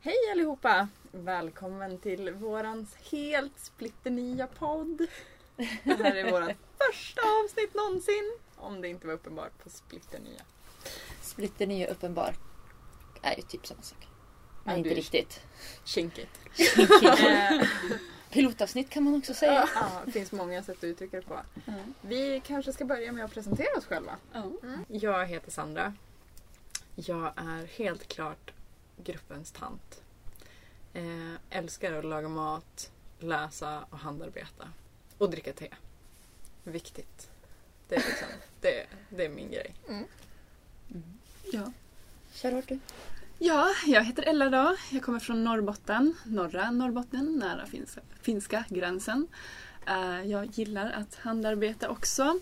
Hej allihopa! Välkommen till vårans helt splitternya podd. Det här är vårt första avsnitt någonsin. Om det inte var uppenbart på splitternya. Splitternya uppenbar är ju typ samma sak. Men Ja, inte riktigt. Kinkigt. Kinkigt. Eh, Pilotavsnitt kan man också säga. ja, det finns många sätt att uttrycka det på. Vi kanske ska börja med att presentera oss själva. Jag heter Sandra. Jag är helt klart gruppens tant. Eh, älskar att laga mat, läsa och handarbeta. Och dricka te. Viktigt. Det är, liksom, det, det är min grej. Ja. Charlotte du? Ja, jag heter Ella då. Jag kommer från Norrbotten, norra Norrbotten, nära finska, finska gränsen. Eh, jag gillar att handarbeta också.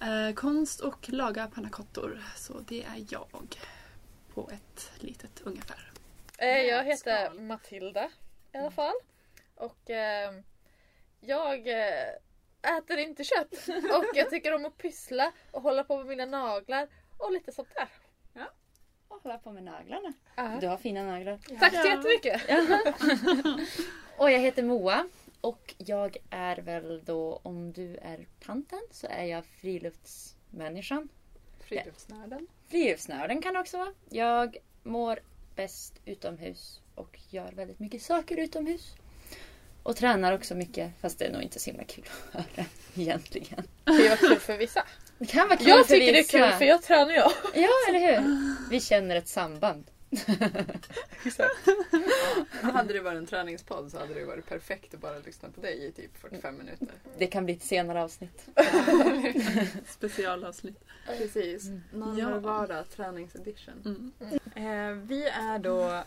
Eh, konst och laga pannacottor. Så det är jag. På ett litet ungefär. Eh, Jag heter Matilda i alla fall. Och eh, jag äter inte kött. Och jag tycker om att pyssla och hålla på med mina naglar och lite sånt där. Och hålla på med naglarna. Du har fina naglar. Tack så jättemycket! Och jag heter Moa. Och jag är väl då, om du är tanten, så är jag friluftsmänniskan. Friluftsnörden. Friluftsnörden kan det också vara. Jag mår bäst utomhus och gör väldigt mycket saker utomhus. Och tränar också mycket, fast det är nog inte så himla kul att höra egentligen. Det var kul för vissa. Det kan vara kul Jag för tycker det är vissa. kul för jag tränar jag. Ja, eller hur? Vi känner ett samband. Hade det varit en träningspodd så hade det varit perfekt att bara lyssna på dig i typ 45 minuter. Det kan bli ett senare avsnitt. Specialavsnitt. Precis. Någon Ja. träningsedition. Mm. Eh, vi är då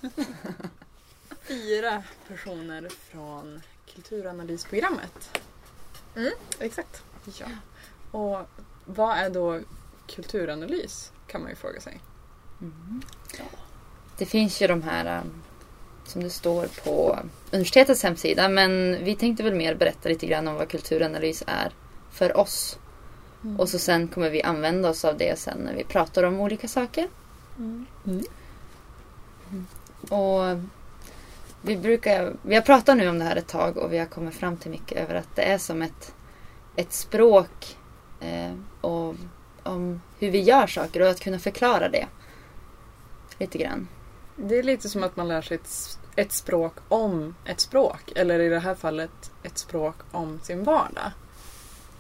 fyra personer från kulturanalysprogrammet. Exakt. Ja. Och vad är då kulturanalys? Kan man ju fråga sig. Det finns ju de här um, som det står på universitetets hemsida. Men vi tänkte väl mer berätta lite grann om vad kulturanalys är för oss. Och så sen kommer vi använda oss av det sen när vi pratar om olika saker. Mm. Och vi brukar, vi har pratat nu om det här ett tag och vi har kommit fram till mycket över att det är som ett, ett språk och om hur vi gör saker och att kunna förklara det. Lite grann. Det är lite som att man lär sig ett, ett språk om ett språk. Eller i det här fallet ett språk om sin vardag.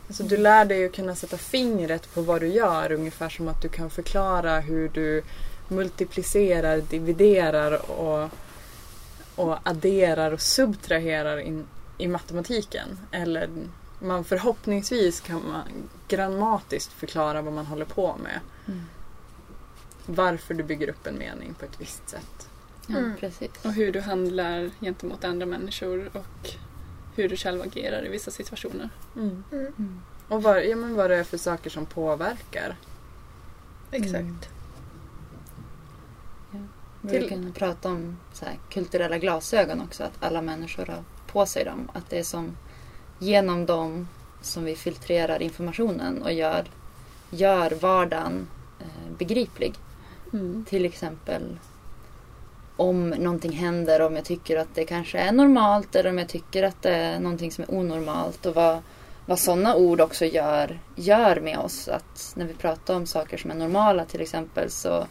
Alltså du lär dig att kunna sätta fingret på vad du gör. Ungefär som att du kan förklara hur du multiplicerar, dividerar och, och adderar och subtraherar in, i matematiken. Eller man förhoppningsvis kan man grammatiskt förklara vad man håller på med. Varför du bygger upp en mening på ett visst sätt. Mm. precis. Och hur du handlar gentemot andra människor och hur du själv agerar i vissa situationer. Mm. Och vad, ja, men vad det är för saker som påverkar. Exakt. Vi Till- kan prata om så här, kulturella glasögon också. Att alla människor har på sig dem. Att det är som genom dem som vi filtrerar informationen och gör, gör vardagen eh, begriplig. Mm. Till exempel om någonting händer, om jag tycker att det kanske är normalt eller om jag tycker att det är någonting som är onormalt. Och vad, vad sådana ord också gör, gör med oss. Att när vi pratar om saker som är normala till exempel så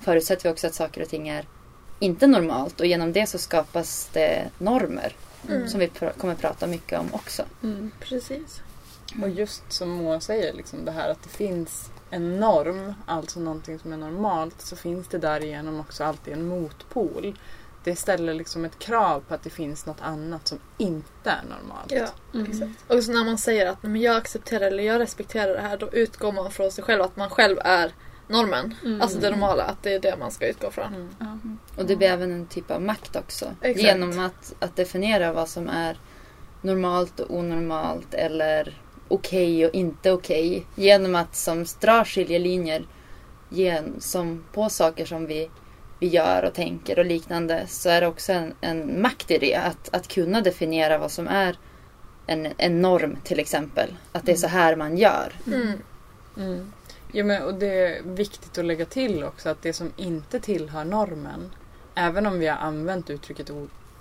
förutsätter vi också att saker och ting är inte normalt och genom det så skapas det normer Mm. som vi pr- kommer prata mycket om också. Mm. Precis. Och just som Moa säger, liksom det här att det finns en norm, alltså någonting som är normalt, så finns det därigenom också alltid en motpol. Det ställer liksom ett krav på att det finns något annat som inte är normalt. Ja, Mm. exakt. Och så när man säger att men jag accepterar eller jag respekterar det här då utgår man från sig själv att man själv är normen. Mm. Alltså det normala, att det är det man ska utgå från. Mm. Ja. Och det blir även en typ av makt också. Exakt. Genom att, att definiera vad som är normalt och onormalt eller okej och inte okej. Genom att som dra skiljelinjer gen, som på saker som vi, vi gör och tänker och liknande så är det också en, en makt i det. Att, att kunna definiera vad som är en, en norm till exempel. Att det är så här man gör. Mm. Mm. Ja, men, och det är viktigt att lägga till också att det som inte tillhör normen, även om vi har använt uttrycket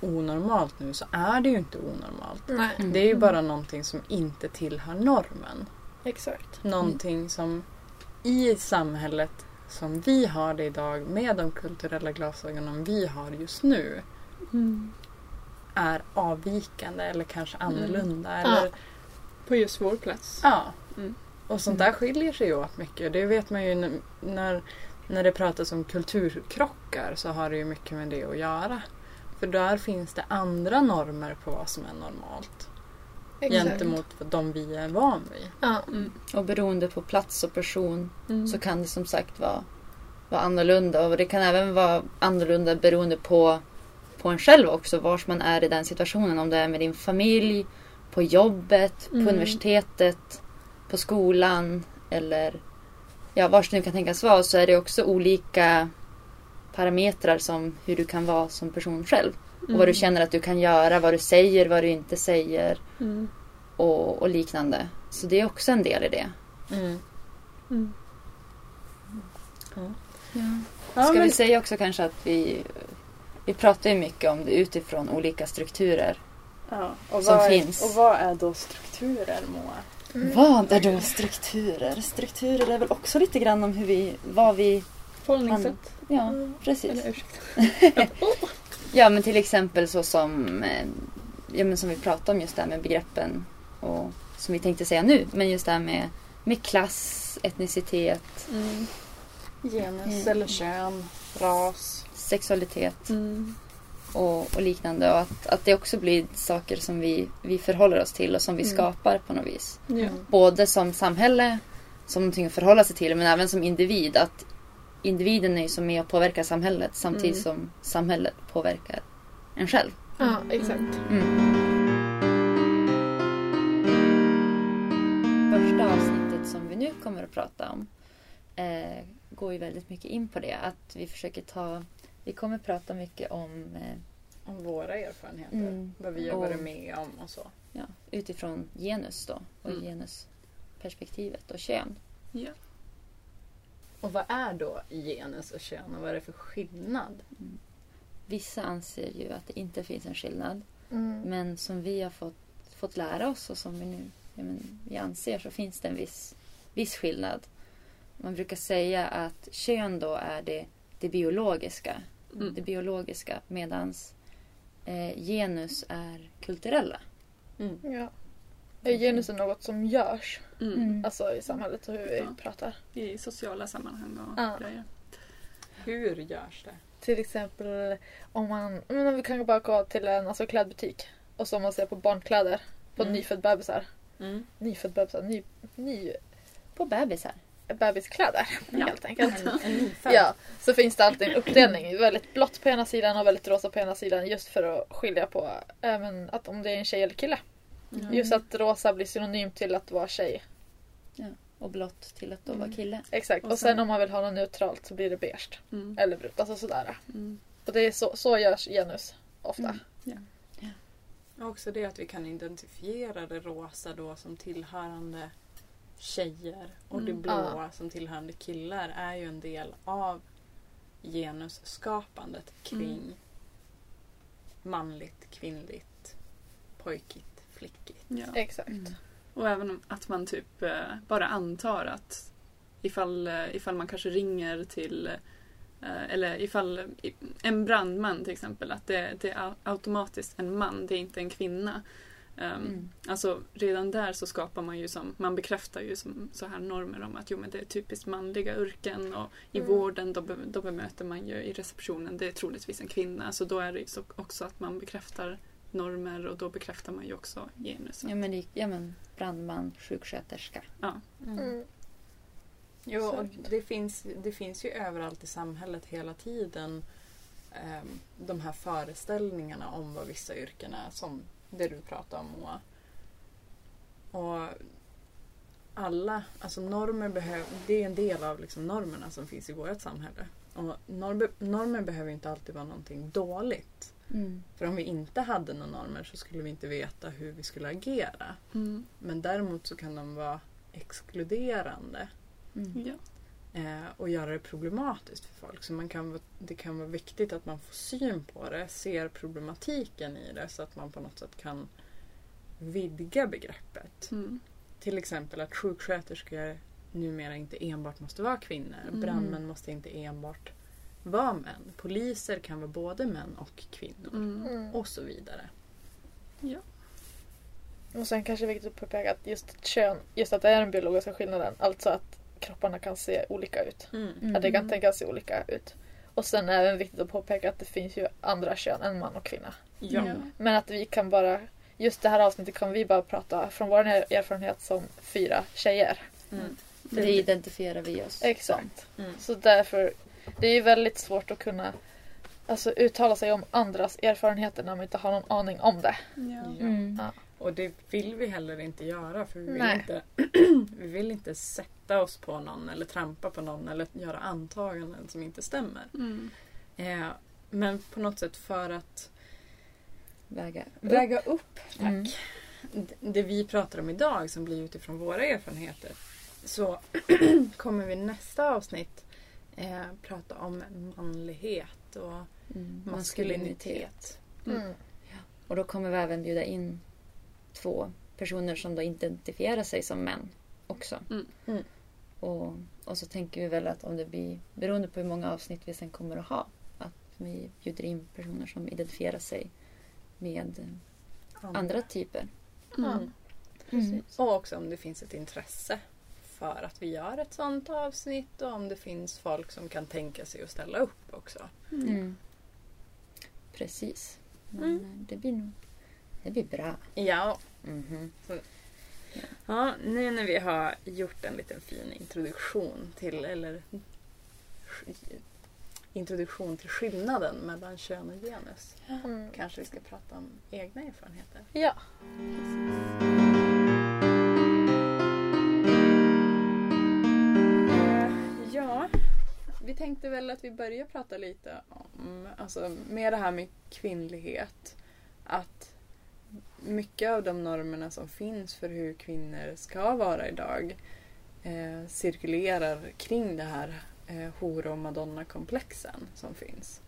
onormalt nu, så är det ju inte onormalt. Nej, Mm. Det är ju bara någonting som inte tillhör normen. exakt. Någonting som i samhället som vi har det idag med de kulturella glasögonen vi har just nu Mm. är avvikande eller kanske annorlunda. Ja. Eller, På just vår plats. ja. Mm. Och sånt där skiljer sig ju åt mycket. Det vet man ju när, när det pratas om kulturkrockar så har det ju mycket med det att göra. För där finns det andra normer på vad som är normalt. exakt. Gentemot de vi är van vid. Ja. Mm. Och beroende på plats och person Mm. så kan det som sagt vara, vara annorlunda. Och det kan även vara annorlunda beroende på, på en själv också. Vars man är i den situationen. Om det är med din familj, på jobbet, på Mm. universitetet, på skolan eller ja, vars det nu kan tänkas vara. Så är det också olika parametrar som hur du kan vara som person själv. Och vad du känner att du kan göra, vad du säger, vad du inte säger Mm. och, och liknande. Så det är också en del i det. Mm. Mm. Ja, Ska men, vi säga också kanske att vi, vi pratar ju mycket om det utifrån olika strukturer. ja. och, som är, finns. och vad är då strukturer Moa? Mm. Vad är då strukturer? Strukturer är väl också lite grann om hur vi, vad vi, Förhållningssätt. ja Mm. precis. Eller ursäkta. Ja men till exempel så som, eh, ja, men som vi pratade om just det här med begreppen och som vi tänkte säga nu. Men just det här med, med klass, etnicitet, Mm. Genus Mm. eller kön, ras. sexualitet Mm. och, och liknande. Och att, att det också blir saker som vi, vi förhåller oss till och som vi Mm. skapar på något vis. Både som samhälle, som någonting att förhålla sig till, men även som individ. Att individen är ju som med och påverkar samhället samtidigt Mm. som samhället påverkar en själv. Ja, exakt. Mm. Första avsnittet som vi nu kommer att prata om eh, går ju väldigt mycket in på det. Att vi försöker ta, vi kommer prata mycket om eh, Om våra erfarenheter. Mm. Vad vi har varit med om och så. ja, utifrån genus då och Mm. genusperspektivet och kön. Ja. Och vad är då genus och kön och vad är det för skillnad? Vissa anser ju att det inte finns en skillnad. Mm. Men som vi har fått, fått lära oss och som vi nu ja, men, vi anser så finns det en viss, viss skillnad. Man brukar säga att kön då är det, det biologiska. Mm. Det biologiska medans eh, genus är kulturella. Mm. Ja. Är genusen något som görs Mm. alltså i samhället och hur vi Ja. pratar? I sociala sammanhang och Ja. grejer. Hur görs det? Till exempel om man, men om vi kan bara gå till en alltså, klädbutik och så om man ser på barnkläder på Mm. nyfödd bebisar. Mm. Nyfödd bebisar, ny, ny På bebisar. bebiskläder Ja. helt enkelt. Ja, så finns det alltid en uppdelning. Väldigt blått på ena sidan och väldigt rosa på ena sidan just för att skilja på även att om det är en tjej eller kille. Mm. Just att rosa blir synonymt till att vara tjej. Och blått till att då vara Mm. kille. Exakt. Och Och sen sen- om man vill ha något neutralt så blir det beige. Mm. Eller brunt. Alltså sådär. Mm. Och det är så, så görs genus ofta. Mm. Och Också det att vi kan identifiera det rosa då som tillhörande tjejer och det blåa som tillhörande killar är ju en del av genusskapandet kring Mm. manligt, kvinnligt, pojkigt, flickigt. Ja. Exakt. Mm. Och även om att man typ eh, bara antar att ifall, eh, ifall man kanske ringer till eh, eller ifall en brandman till exempel, att det, det är au- automatiskt en man, det är inte en kvinna. Um, Mm. Alltså redan där så skapar man ju som, man bekräftar ju som så här normer om att jo men det är typiskt manliga yrken och i Mm. vården då, be, då bemöter man ju i receptionen, det är troligtvis en kvinna. Så då är det också att man bekräftar normer och då bekräftar man ju också genus. Ja men, lik- ja men brandman, sjuksköterska. Mm. Jo, och det finns, det finns ju överallt i samhället hela tiden ehm, de här föreställningarna om vad vissa yrken är, som det du pratar om Moa. Och alla, alltså normer behöver, det är en del av liksom normerna som finns i vårt samhälle. Och normer, normer behöver inte alltid vara någonting dåligt. Mm. För om vi inte hade några normer så skulle vi inte veta hur vi skulle agera. Mm. Men däremot så kan de vara exkluderande Mm. Ja. eh, och göra det problematiskt för folk. Så man kan, det kan vara viktigt att man får syn på det, ser problematiken i det så att man på något sätt kan vidga begreppet. Mm. Till exempel att sjuksköterskor numera inte enbart måste vara kvinnor. Mm. Brandmän måste inte enbart vara män. Poliser kan vara både män och kvinnor. Mm. Mm. Och så vidare. Ja. Och sen kanske det är viktigt att påpeka att just kön, just att det är den biologiska skillnaden. Alltså att kropparna kan se olika ut. Mm. Att det kan tänkas se olika ut. Och sen är det viktigt att påpeka att det finns ju andra kön än man och kvinna. Ja. Ja. Men att vi kan bara, just det här avsnittet kan vi bara prata från vår erfarenhet som fyra tjejer. Mm. För det identifierar vi oss Exakt. Mm. Så därför, det är ju väldigt svårt att kunna alltså, uttala sig om andras erfarenheter när man inte har någon aning om det. Ja. Mm. Ja. Och det vill vi heller inte göra för vi vill, Nej. inte, vi vill inte sätta oss på någon eller trampa på någon eller göra antaganden som inte stämmer. Mm. Eh, men på något sätt för att Väga. väga upp tack, Mm. det vi pratar om idag som blir utifrån våra erfarenheter så kommer vi nästa avsnitt eh, prata om manlighet och Mm. maskulinitet. Mm. Mm. Och då kommer vi även bjuda in två personer som då identifierar sig som män också. Mm. Mm. Och, och så tänker vi väl att om det blir, beroende på hur många avsnitt vi sen kommer att ha, att vi bjuder in personer som identifierar sig med andra typer. Mm. Mm. Och också om det finns ett intresse för att vi gör ett sånt avsnitt och om det finns folk som kan tänka sig att ställa upp också. Mm. Mm. Precis. Men Mm. eh, det blir nog det blir bra. Ja, Mhm. ja, nu när vi har gjort en liten fin introduktion till, eller introduktion till skillnaden mellan kön och genus. Mm. Kanske vi ska prata om egna erfarenheter. Ja. Eh, Ja, vi tänkte väl att vi börjar prata lite om, alltså med det här med kvinnlighet. Att mycket av de normerna som finns för hur kvinnor ska vara idag eh, cirkulerar kring det här eh, hora och madonna-komplexen som finns.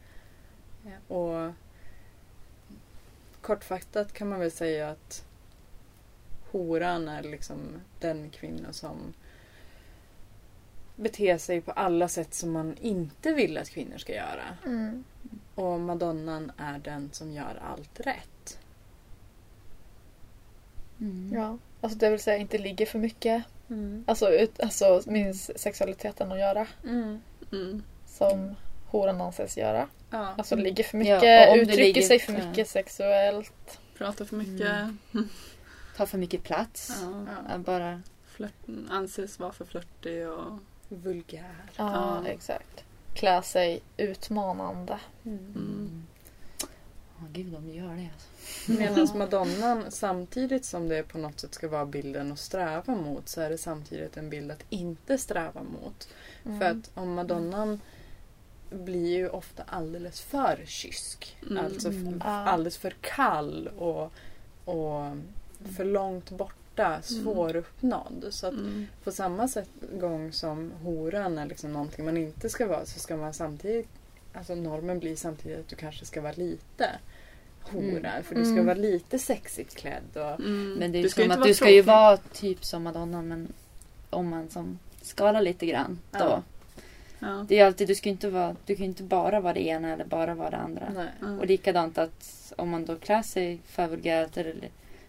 Ja. och kortfattat kan man väl säga att horan är liksom den kvinna som beter sig på alla sätt som man inte vill att kvinnor ska göra. Mm. Och madonnan är den som gör allt rätt. Mm. ja. Alltså det vill säga inte ligger för mycket. Alltså, ut, alltså med sexualiteten att göra. Mm. Mm. Som horan anses göra. Ja. Alltså ligger för Ja, mycket, det uttrycker ligger- sig för ja. mycket sexuellt. Pratar för mycket. Mm. Tar för mycket plats. Ja. Ja, Bara Flörten anses vara för flörtig och... Vulgär. Ja, Ja. exakt. Klä sig utmanande. Mm. Åh gud, de gör det alltså. Medan madonnan samtidigt som det på något sätt ska vara bilden att sträva mot så är det samtidigt en bild att inte sträva mot. Mm. För att om madonnan blir ju ofta alldeles för kysk. Mm. Alltså Mm. Alldeles för kall och, och för långt borta, svåruppnådd. Så att Mm. på samma sätt gång som horan är liksom någonting man inte ska vara så ska man samtidigt Alltså normen blir samtidigt att du kanske ska vara lite hora. Mm. För du ska Mm. vara lite sexigt klädd. Och, Mm. Men det är Du ju ska som att du ska ju tråkig. vara typ som madonnan men om man som skalar lite grann då. Ja. Ja. Det är ju alltid, du ska ju inte vara, du kan ju inte bara vara det ena eller bara vara det andra. nej. Ja. Och likadant att om man då klär sig för vulgärt eller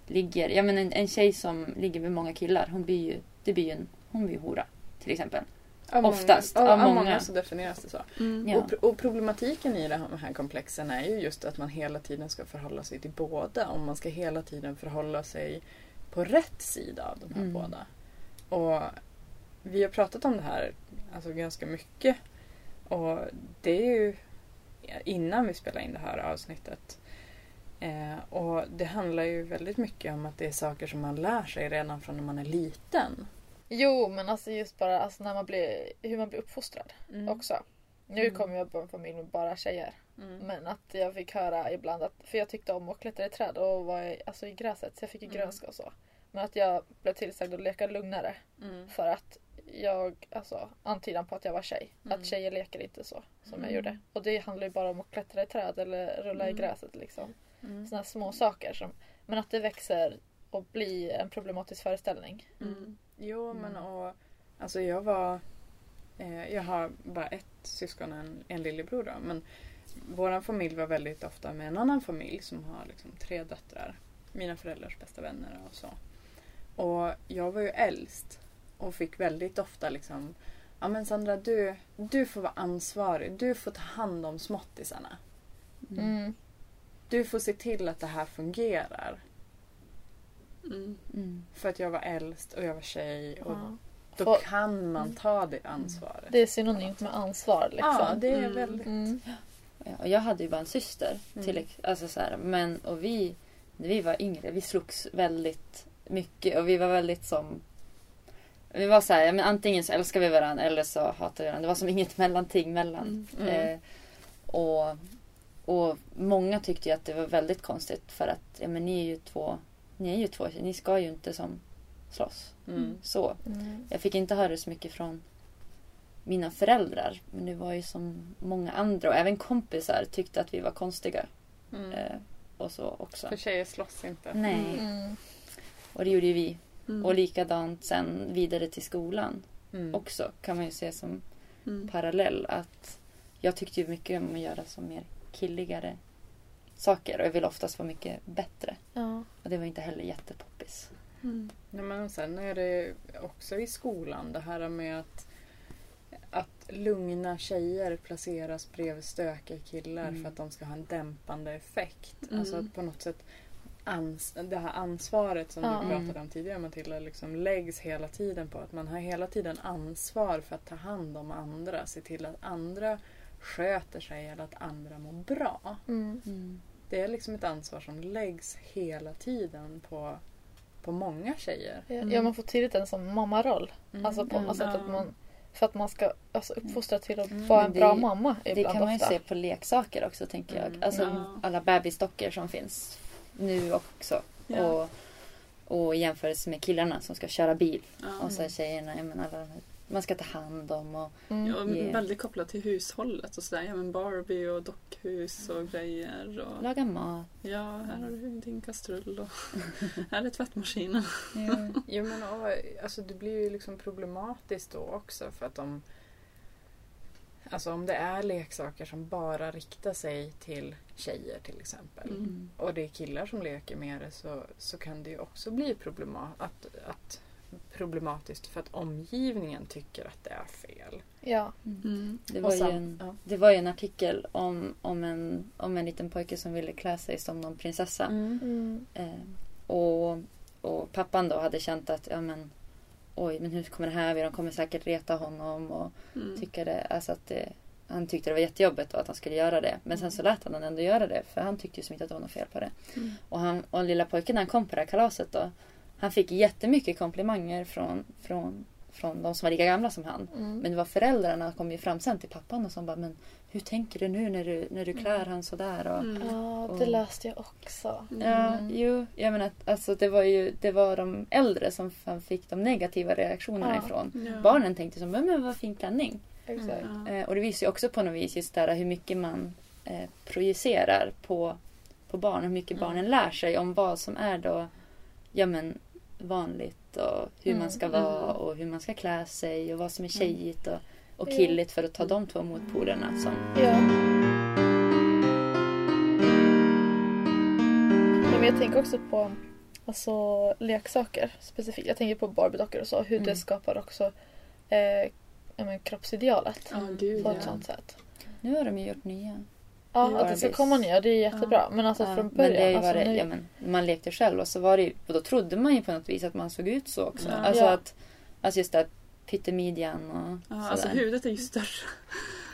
ligger, ja men en, en tjej som ligger med många killar, hon blir ju, det blir ju en, hon blir hora. Till exempel. Av Oftast, Många, av, av av många. många så definieras det så. Mm. Ja. Och, och problematiken i de här, de här komplexen är ju just att man hela tiden ska förhålla sig till båda. Och man ska hela tiden förhålla sig på rätt sida av de här Mm. båda. Och vi har pratat om det här alltså ganska mycket. Och det är ju innan vi spelar in det här avsnittet. Eh, och det handlar ju väldigt mycket om att det är saker som man lär sig redan från när man är liten. Jo, men alltså just bara alltså när man blir, hur man blir uppfostrad Mm. också. Nu kommer jag på en familj med bara tjejer. Mm. Men att jag fick höra ibland att, för jag tyckte om att klättra i träd och var i, alltså i gräset så jag fick ju Mm. grönska och så. Men att jag blev tillsagd att leka lugnare Mm. för att jag, alltså antydan på att jag var tjej. Mm. Att tjejer leker inte så som jag Mm. gjorde. Och det handlar ju bara om att klättra i träd eller rulla Mm. i gräset liksom. Mm. Sådana små saker som, men att det växer och blir en problematisk föreställning. Mm. Jo, men Mm. och alltså jag var eh, jag har bara ett syskon, en, en lillebror då. Men vår familj var väldigt ofta med en annan familj som har liksom tre döttrar. Mina föräldrars bästa vänner och så. Och jag var ju äldst och fick väldigt ofta liksom Ja men Sandra du, du får vara ansvarig. Du får ta hand om småttisarna. Mm. Du får se till att det här fungerar. Mm. Mm. För att jag var äldst och jag var tjej. Och Ja. Då Får- kan man ta det ansvaret. Det är synonymt med ansvar liksom. Ja, det är Mm. väldigt... Mm. Ja, och jag hade ju bara en syster. Mm. Till, alltså så här, men, och vi, när vi var yngre, vi slogs väldigt mycket och vi var väldigt som vi var så här, men antingen så älskar vi varandra eller så hatar vi varandra. Det var som inget mellanting mellan. Mm. Mm. Eh, och, och många tyckte ju att det var väldigt konstigt för att ja, men ni är ju två, ni är ju två, ni ska ju inte som slåss. Mm. Så. Mm. Jag fick inte höra det så mycket från mina föräldrar. Men det var ju som många andra och även kompisar tyckte att vi var konstiga. Mm. Eh, och så också. För tjejer slåss inte. Nej, Mm. och det gjorde ju vi. Mm. Och likadant sen vidare till skolan Mm. också kan man ju se som Mm. parallell. Att jag tyckte ju mycket om att göra som mer killigare saker och jag ville oftast vara mycket bättre. Ja. Och det var inte heller jättepoppis. Mm. Nej, men sen är det också i skolan det här med att, att lugna tjejer placeras bredvid stökiga killar Mm. för att de ska ha en dämpande effekt. Mm. Alltså att på något sätt ans det här ansvaret som Ja. du pratade om tidigare Matilda liksom läggs hela tiden på att man har hela tiden ansvar för att ta hand om andra. Se till att andra sköter sig eller att andra mår bra. Mm. Det är liksom ett ansvar som läggs hela tiden på, på många tjejer. Ja, Mm. ja, man får tidigt en som mammaroll. Mm. Alltså på sätt att man för att man ska alltså, uppfostra till att Mm. vara en det- bra mamma Det kan man ju ofta. se på leksaker också tänker jag. Mm. Alltså Ja. alla bebisdockor som finns nu också. Ja. Och, och i jämförelse med killarna som ska köra bil. Och så tjejerna, jag menar, alla de här, man ska ta hand om och Mm. Ja. Väldigt kopplat till hushållet och sådär. Ja, men Barbie och dockhus och grejer. Och, laga mat. ja, här har du din kastrull och här är tvättmaskinen. Jo men och, alltså det blir ju liksom problematiskt då också för att om Alltså om det är leksaker som bara riktar sig till tjejer till exempel Mm. Mm. och det är killar som leker med det så, så kan det ju också bli problema- att, att problematiskt för att omgivningen tycker att det är fel. Ja. Mm. Det Och var, ju en, ja. det var ju en artikel om, om, en, om en liten pojke som ville klä sig som någon prinsessa. Mm. Eh, och, och pappan då hade känt att ja, men, oj, men hur kommer det här bli? De kommer säkert reta honom. Och Mm. tycka det, alltså att det, han tyckte det var jättejobbigt och att han skulle göra det. Men sen så lät han honom ändå göra det. För han tyckte ju som inte att det var något fel på det. Mm. Och, han, och lilla pojken när han kom på det här kalaset då. Han fick jättemycket komplimanger från, från, från de som var lika gamla som han. Mm. Men det var föräldrarna kom ju fram sen till pappan och som bara men hur tänker du nu när du, när du klär han sådär? Och, Mm. Ja, det läste jag också. Ja, Mm. jo, jag menar att alltså, det var ju det var de äldre som fick de negativa reaktionerna Ja. ifrån. Ja. Barnen tänkte som men vad fin klänning. Exakt. Ja. Eh, och det visar ju också på något vis just där hur mycket man eh, projicerar på, på barn. Hur mycket Mm. barnen lär sig om vad som är då ja, men, vanligt och hur Mm. man ska Mm. vara och hur man ska klä sig och vad som är Mm. tjejigt och, och Ja. killigt för att ta de två motpolerna. Som, Ja. Men jag tänker också på alltså, leksaker specifikt. Jag tänker på Barbie-dockor och så. Hur det Mm. skapar också eh, ja, men, kroppsidealet. Ja, gud På ja. ett sånt sätt. nu har de ju gjort nya. Ja, Ja, att det ska komma nya, det är jättebra. Ja. Men alltså Ja, från men början. det har ju alltså, varit, nu- ja, men, man lekte själv och så var det och då trodde man ju på något vis att man såg ut så också. Ja. Alltså Ja. att Alltså just det att pyttemidjan och Ja, alltså sådär. huvudet är ju större.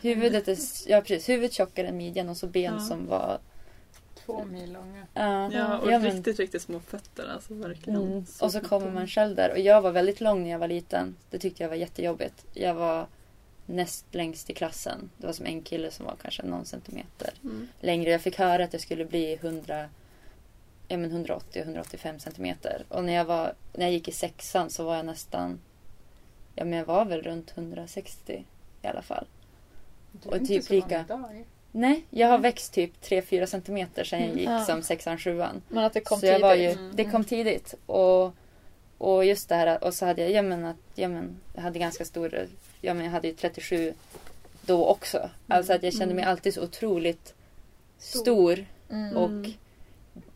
Huvudet är, ja precis, huvudet tjockare än midjan och så ben Ja. som var Två mil långa. Ja, Ja, och ja, men- riktigt, riktigt små fötter. Alltså verkligen. Mm. Och så kommer man själv där. Och jag var väldigt lång när jag var liten. Det tyckte jag var jättejobbigt. Jag var näst längst i klassen. Det var som en kille som var kanske någon centimeter Mm. längre. Jag fick höra att jag skulle bli 100, ja, men 180-185 centimeter. Och när jag, var, när jag gick i sexan så var jag nästan, ja men jag var väl runt 160 i alla fall. Du Och är inte typ så lika- idag. Nej, jag har växt typ 3-4 centimeter sedan jag Mm. gick Ja. som sexan, sjuan. Men att det kom så jag tidigt. var ju, Mm. det kom tidigt. Och, och just det här, och så hade jag, ja men, att, ja men, jag hade ganska stor, ja men jag hade ju 37 då också. Alltså att jag kände mig Mm. alltid så otroligt Stor. stor Mm. och Mm.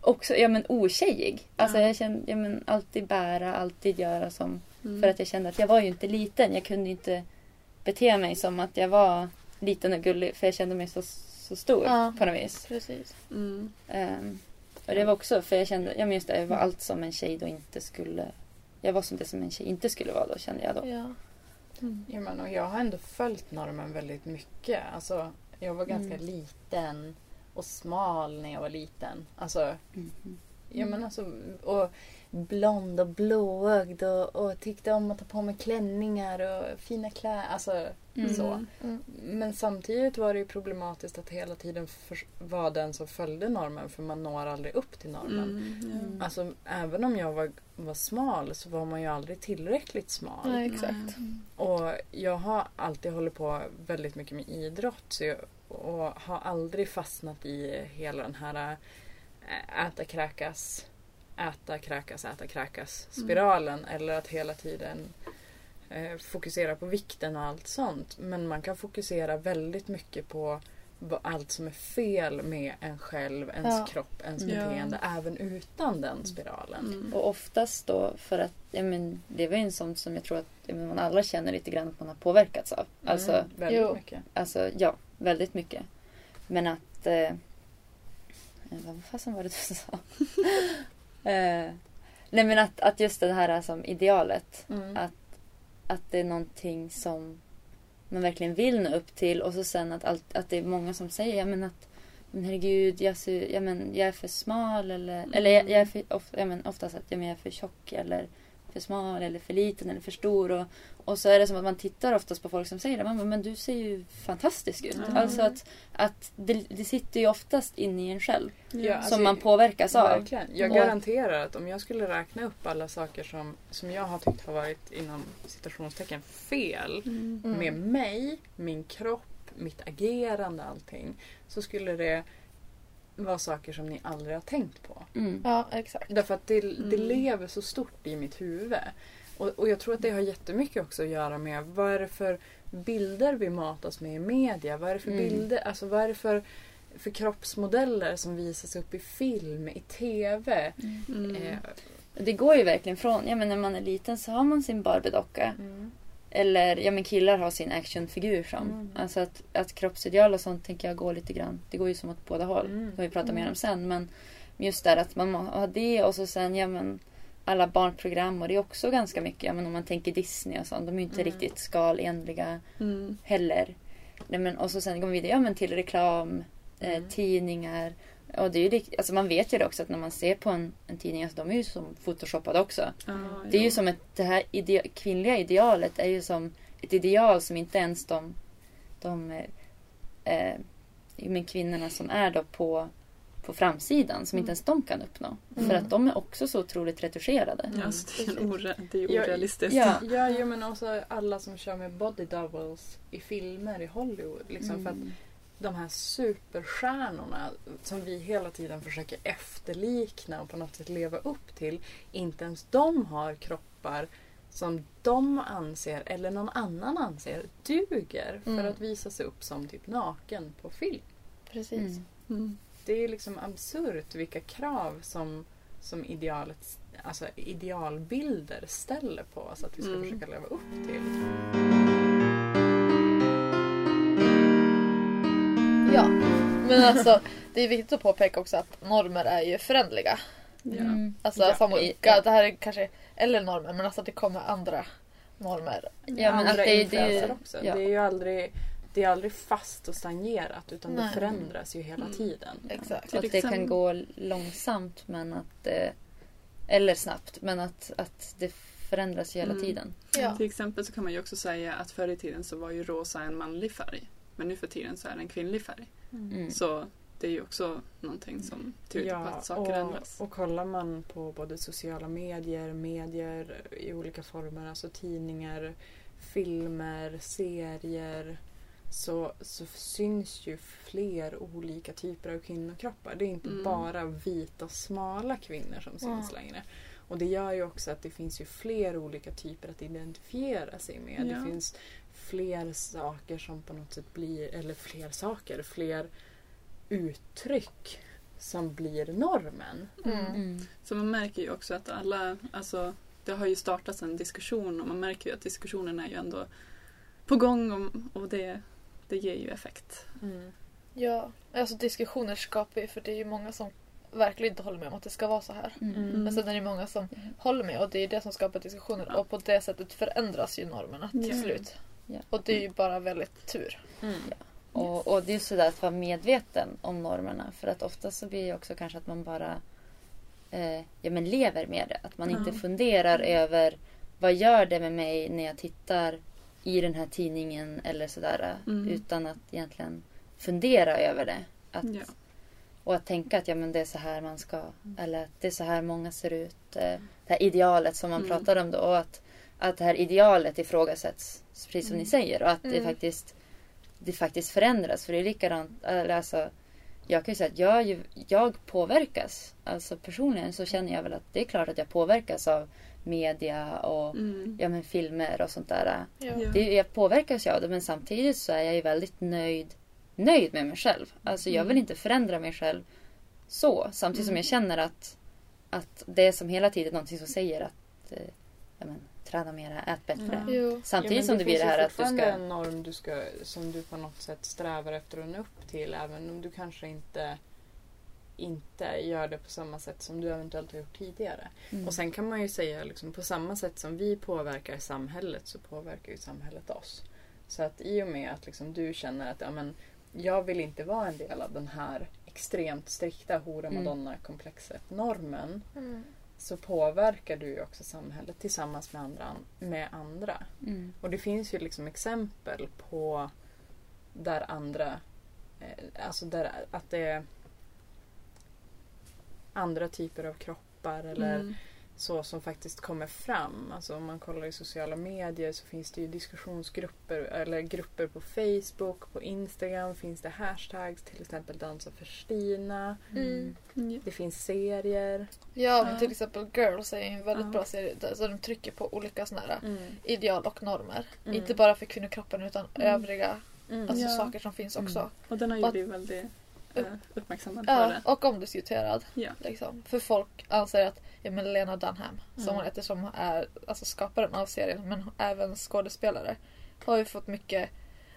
också, ja men otjejig. Alltså Ja. jag kände, ja men alltid bära, alltid göra som, Mm. för att jag kände att jag var ju inte liten. Jag kunde inte bete mig som att jag var liten och gullig för jag kände mig så, så stor Ja. på något vis. Precis. Mm. Ehm, och det var också för jag kände, jag minns det, jag var allt som en tjej då inte skulle, jag var som det som en tjej inte skulle vara då kände jag då. Ja. Ja, men, och jag har ändå följt normen väldigt mycket. Alltså, jag var ganska Mm. liten och smal när jag var liten. Alltså, Mhm. ja, men alltså, och blond och blåögd och, och tyckte om att ta på mig klänningar och fina kläder. Alltså, Mm. så. Mm. Men samtidigt var det ju problematiskt att hela tiden för, vara den som följde normen för man når aldrig upp till normen. Mm. Mm. Alltså även om jag var, var smal så var man ju aldrig tillräckligt smal. Nej, exakt. Och jag har alltid hållit på väldigt mycket med idrott så jag, och har aldrig fastnat i hela den här äh, äta, kräkas, äta, kräkas, äta, kräkas spiralen. Eller att hela tiden eh, fokusera på vikten och allt sånt. Men man kan fokusera väldigt mycket på allt som är fel med en själv, ens Ja. kropp, ens beteende även utan den spiralen. Mm. Och oftast då för att, ja, men, det var ju en sån som jag tror att ja, men man alla känner lite grann att man har påverkats av. Alltså, Mm, väldigt Jo. mycket. alltså ja, väldigt mycket. Men att, eh, vad fasen var det du sa? eh, nej men att, att just det här som idealet. Mm. Att, att det är någonting som man verkligen vill nå upp till och så sen att, allt, att det är många som säger ja men att men herregud, jag, ser, ja, men jag är för smal eller, eller jag, jag är för, of, ja, men oftast att ja, men jag är för tjock eller för smal eller för liten eller för stor. Och, och så är det som att man tittar oftast på folk som säger det. Man bara, men du ser ju fantastisk ut. Mm. Alltså att, att det, det sitter ju oftast inne i en själv. Ja, alltså, som man påverkas av. Verkligen. Jag Och- garanterar att om jag skulle räkna upp alla saker som, som jag har tyckt har varit inom citationstecken fel Mm. Mm. med mig, min kropp, mitt agerande, allting. Så skulle det vara saker som ni aldrig har tänkt på. Mm. Ja, exakt. Därför att det, det Mm. lever så stort i mitt huvud. Och, och jag tror att det har jättemycket också att göra med vad är det för bilder vi matas med i media? Vad är det för Mm. bilder, alltså vad är det för, för kroppsmodeller som visas upp i film, i TV? Mm. Eh, Det går ju verkligen från, ja men när man är liten så har man sin Barbie-docka. Mm. Eller ja men killar har sin actionfigur som. Mm. Alltså att, att kroppsideal och sånt tänker jag går lite grann. Det går ju som åt båda håll. Mm. Det vi prata mer Mm. om sen. Men just där att man har det och så sen ja men alla barnprogram och det är också ganska mycket. Ja men om man tänker Disney och sånt. De är ju inte Mm. riktigt skalenliga Mm. heller. Nej, men, och så sen går vi vidare ja, men till reklam, eh, Mm. tidningar. Och det är ju, alltså man vet ju det också att när man ser på en, en tidning, alltså de är ju som photoshoppade också. Ja, Det är ju som ett, det här ide- kvinnliga idealet är ju som ett ideal som inte ens de, de eh, eh, men kvinnorna som är då på, på framsidan, som inte ens de kan uppnå. Mm. För att de är också så otroligt retuscherade. Ja, alltså, det, är ore- det är Ja, orealistiskt. ja. Ja, ja men också alla som kör med body doubles i filmer i Hollywood. Liksom, för att Mm. De här superstjärnorna som vi hela tiden försöker efterlikna och på något sätt leva upp till. Inte ens de har kroppar som de anser, eller någon annan anser, duger för Mm. att visas upp som typ naken på film. Precis. Mm. Mm. Det är liksom absurt vilka krav som, som idealet, alltså idealbilder ställer på oss att vi ska Mm. försöka leva upp till. Ja, men alltså det är viktigt att påpeka också att normer är ju förändliga. Ja. Mm. Alltså Ja, ja, det här är kanske, eller normer, men alltså att det kommer andra normer. Ja, men Andra det, det, också. ja. Det är ju aldrig, det är aldrig fast och stagnerat utan det Nej. förändras ju hela Mm. tiden. Exakt. Till att det kan gå långsamt men att eh, eller snabbt men att, att det förändras ju hela Mm. tiden. Ja. Till exempel så kan man ju också säga att förr i tiden så var ju rosa en manlig färg. Men nu för tiden så är det en kvinnlig färg. Mm. Så det är ju också någonting som tyder på att saker ändras. och, och kollar man på både sociala medier, medier i olika former, alltså tidningar, filmer, serier så, så syns ju fler olika typer av kvinnokroppar. Det är inte Mm. bara vita smala kvinnor som syns Ja. längre. Och det gör ju också att det finns ju fler olika typer att identifiera sig med. Ja. Det finns fler saker som på något sätt blir, eller fler saker, fler uttryck som blir normen. Mm. Mm. Så man märker ju också att alla, alltså det har ju startats en diskussion och man märker ju att diskussionen är ju ändå på gång och, och det, det ger ju effekt. Ja, alltså diskussioner skapar ju för det är ju många som verkligen inte håller med om att det ska vara så här. Mm. Mm. Men sen är det många som håller med och det är det som skapar diskussioner Ja. och på det sättet förändras ju normerna till slut. Ja. Och det är ju bara väldigt tur. Mm. Och, och det är sådär att vara medveten om normerna. För att ofta så blir det också kanske att man bara eh, ja, men lever med det. Att man inte Ja. funderar över vad gör det med mig när jag tittar i den här tidningen eller sådär. Mm. Utan att egentligen fundera över det. Att, Ja. Och att tänka att ja, men det är så här man ska, eller att det är så här många ser ut. eh, Det här idealet som man Mm. pratar om då. Och att, att det här idealet ifrågasätts, precis som ni säger. Och att det, Mm. faktiskt, det faktiskt förändras. För det är likadant, alltså, jag kan ju säga att jag, jag påverkas. Alltså personligen så känner jag väl att det är klart att jag påverkas av media och Mm. ja, men filmer och sånt där. Ja. Det, jag påverkas ju av det men samtidigt så är jag ju väldigt nöjd, nöjd med mig själv. Alltså jag vill Mm. inte förändra mig själv så. Samtidigt som Mm. jag känner att, att det är som hela tiden någonting som säger att eh, ja, men, träna mera, ät bättre. Ja. Jo. Samtidigt men som det blir finns det här att du ska... en norm du ska, som du på något sätt strävar efter att nå upp till även om du kanske inte inte gör det på samma sätt som du eventuellt har gjort tidigare. Mm. Och sen kan man ju säga liksom, på samma sätt som vi påverkar samhället så påverkar ju samhället oss. Så att i och med att liksom, du känner att ja, men, jag vill inte vara en del av den här extremt strikta hora Mm. madonna-komplexet, normen, Mm. Så påverkar du ju också samhället tillsammans med andra. Med andra. Mm. Och det finns ju liksom exempel på där andra, eh, alltså där att det är andra typer av kroppar eller Mm. Så som faktiskt kommer fram. Alltså om man kollar i sociala medier så finns det ju diskussionsgrupper eller grupper på Facebook, på Instagram finns det hashtags, till exempel Dansa för Stina. Mm. Ja. Det finns serier. Ja, men till exempel Girls är en väldigt Ja. bra serie där så de trycker på olika såna här Mm. ideal och normer. Mm. Inte bara för kvinnokroppen utan Mm. övriga Mm. alltså, Ja. saker som finns också. Mm. Och den har ju blivit väldigt uppmärksammad på Ja, det. och omdiskuterad. Ja. Liksom. För folk anser att ja, men Lena Dunham, som Mm. hon heter, som är alltså, skaparen av serien men även skådespelare, har ju fått mycket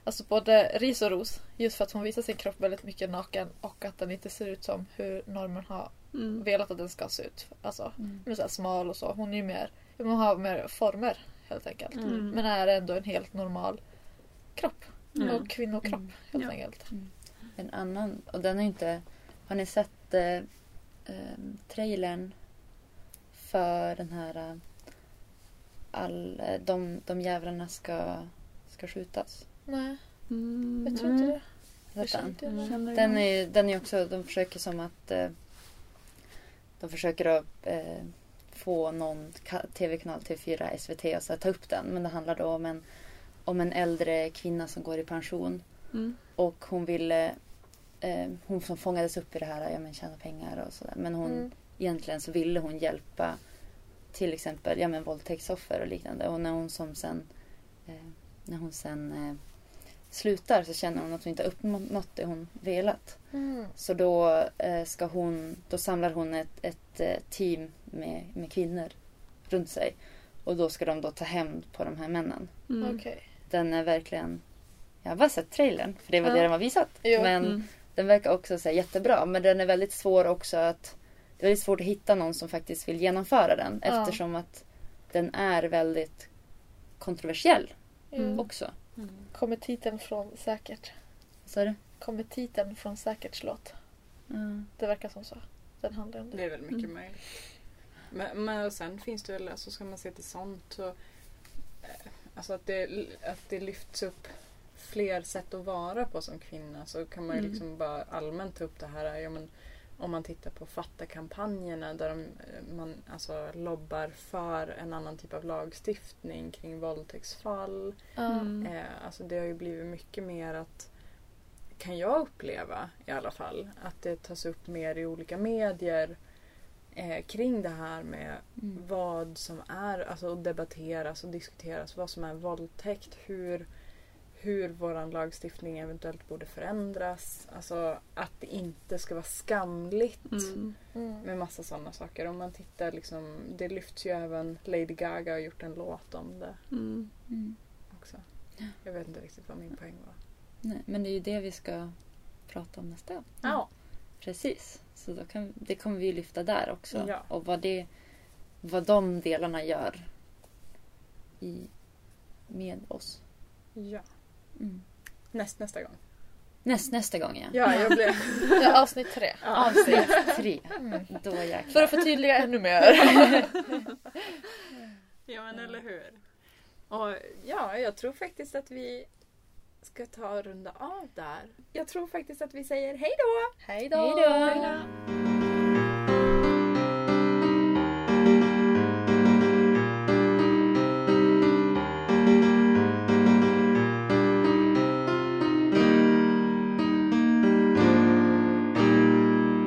Alltså både ris och ros just för att hon visar sin kropp väldigt mycket naken och att den inte ser ut som hur normen har Mm. velat att den ska se ut. Alltså Mm. så smal och så. Hon är ju mer, hon har mer former helt enkelt. Mm. Men är ändå en helt normal kropp. Mm. Och kvinnokropp Mm. helt enkelt. En annan, och den är ju inte... Har ni sett eh, eh, trailern för den här... Eh, all, eh, de, de jävlarna ska, ska skjutas? Nej, Mm. jag tror inte det. Den? Den är, den är också, de försöker som att eh, de försöker att eh, få någon ka- tv-kanal, TV4, SVT och så att ta upp den. Men det handlar då om en, om en äldre kvinna som går i pension Mm. och hon ville eh, hon som fångades upp i det här, ja men tjäna pengar och sådär. Men hon, Mm. egentligen så ville hon hjälpa till exempel ja, men våldtäktsoffer och liknande. Och när hon som sen eh, när hon sen eh, slutar så känner hon att hon inte har uppnått det hon velat. Mm. Så då eh, ska hon, då samlar hon ett, ett eh, team med, med kvinnor runt sig. Och då ska de då ta hämnd på de här männen. Mm. Okej. Den är verkligen, jag har bara sett trailern för det var Ja. det den var visat. Jo. Men Mm. Den verkar också så här, jättebra. Men den är väldigt svår också att, det är väldigt svårt att hitta någon som faktiskt vill genomföra den. Ja. Eftersom att den är väldigt kontroversiell Jo. också. Mm. Kommer titeln från Säkert? Vad sa du? Kommer titeln från Säkerts låt? Ja. Det verkar som så. Den handlar om Det det. är väl mycket Mm. möjligt. Men, men och sen finns det väl, alltså ska man se till sånt så eh, Alltså att det, att det lyfts upp fler sätt att vara på som kvinna så kan man ju Mm. liksom bara allmänt ta upp det här. Ja, men, om man tittar på Fatta-kampanjerna där de, eh, man alltså, lobbar för en annan typ av lagstiftning kring våldtäktsfall. Mm. Eh, alltså det har ju blivit mycket mer att kan jag uppleva i alla fall att det tas upp mer i olika medier eh, kring det här med Mm. vad som är, alltså att debatteras och diskuteras vad som är våldtäkt, hur, hur vår lagstiftning eventuellt borde förändras. Alltså att det inte ska vara skamligt Mm. Mm. med massa sådana saker. Om man tittar liksom, det lyfts ju även, Lady Gaga har gjort en låt om det Mm. Mm. också. Jag vet inte riktigt vad min poäng var. Nej, men det är ju det vi ska prata om nästa gång. Ja. Precis. Så då kan, det kommer vi lyfta där också. Ja. Och vad, det, vad de delarna gör i, med oss. ja. Mm. Näst, nästa gång. Näst, nästa gång ja. Ja, jag blev... Ja, avsnitt tre. Avsnitt tre. Mm. Då jäklar. För att förtydliga ännu mer. Ja men eller hur. Och ja, jag tror faktiskt att vi ska ta och runda av där. Jag tror faktiskt att vi säger hej då! Hej då! Hej då!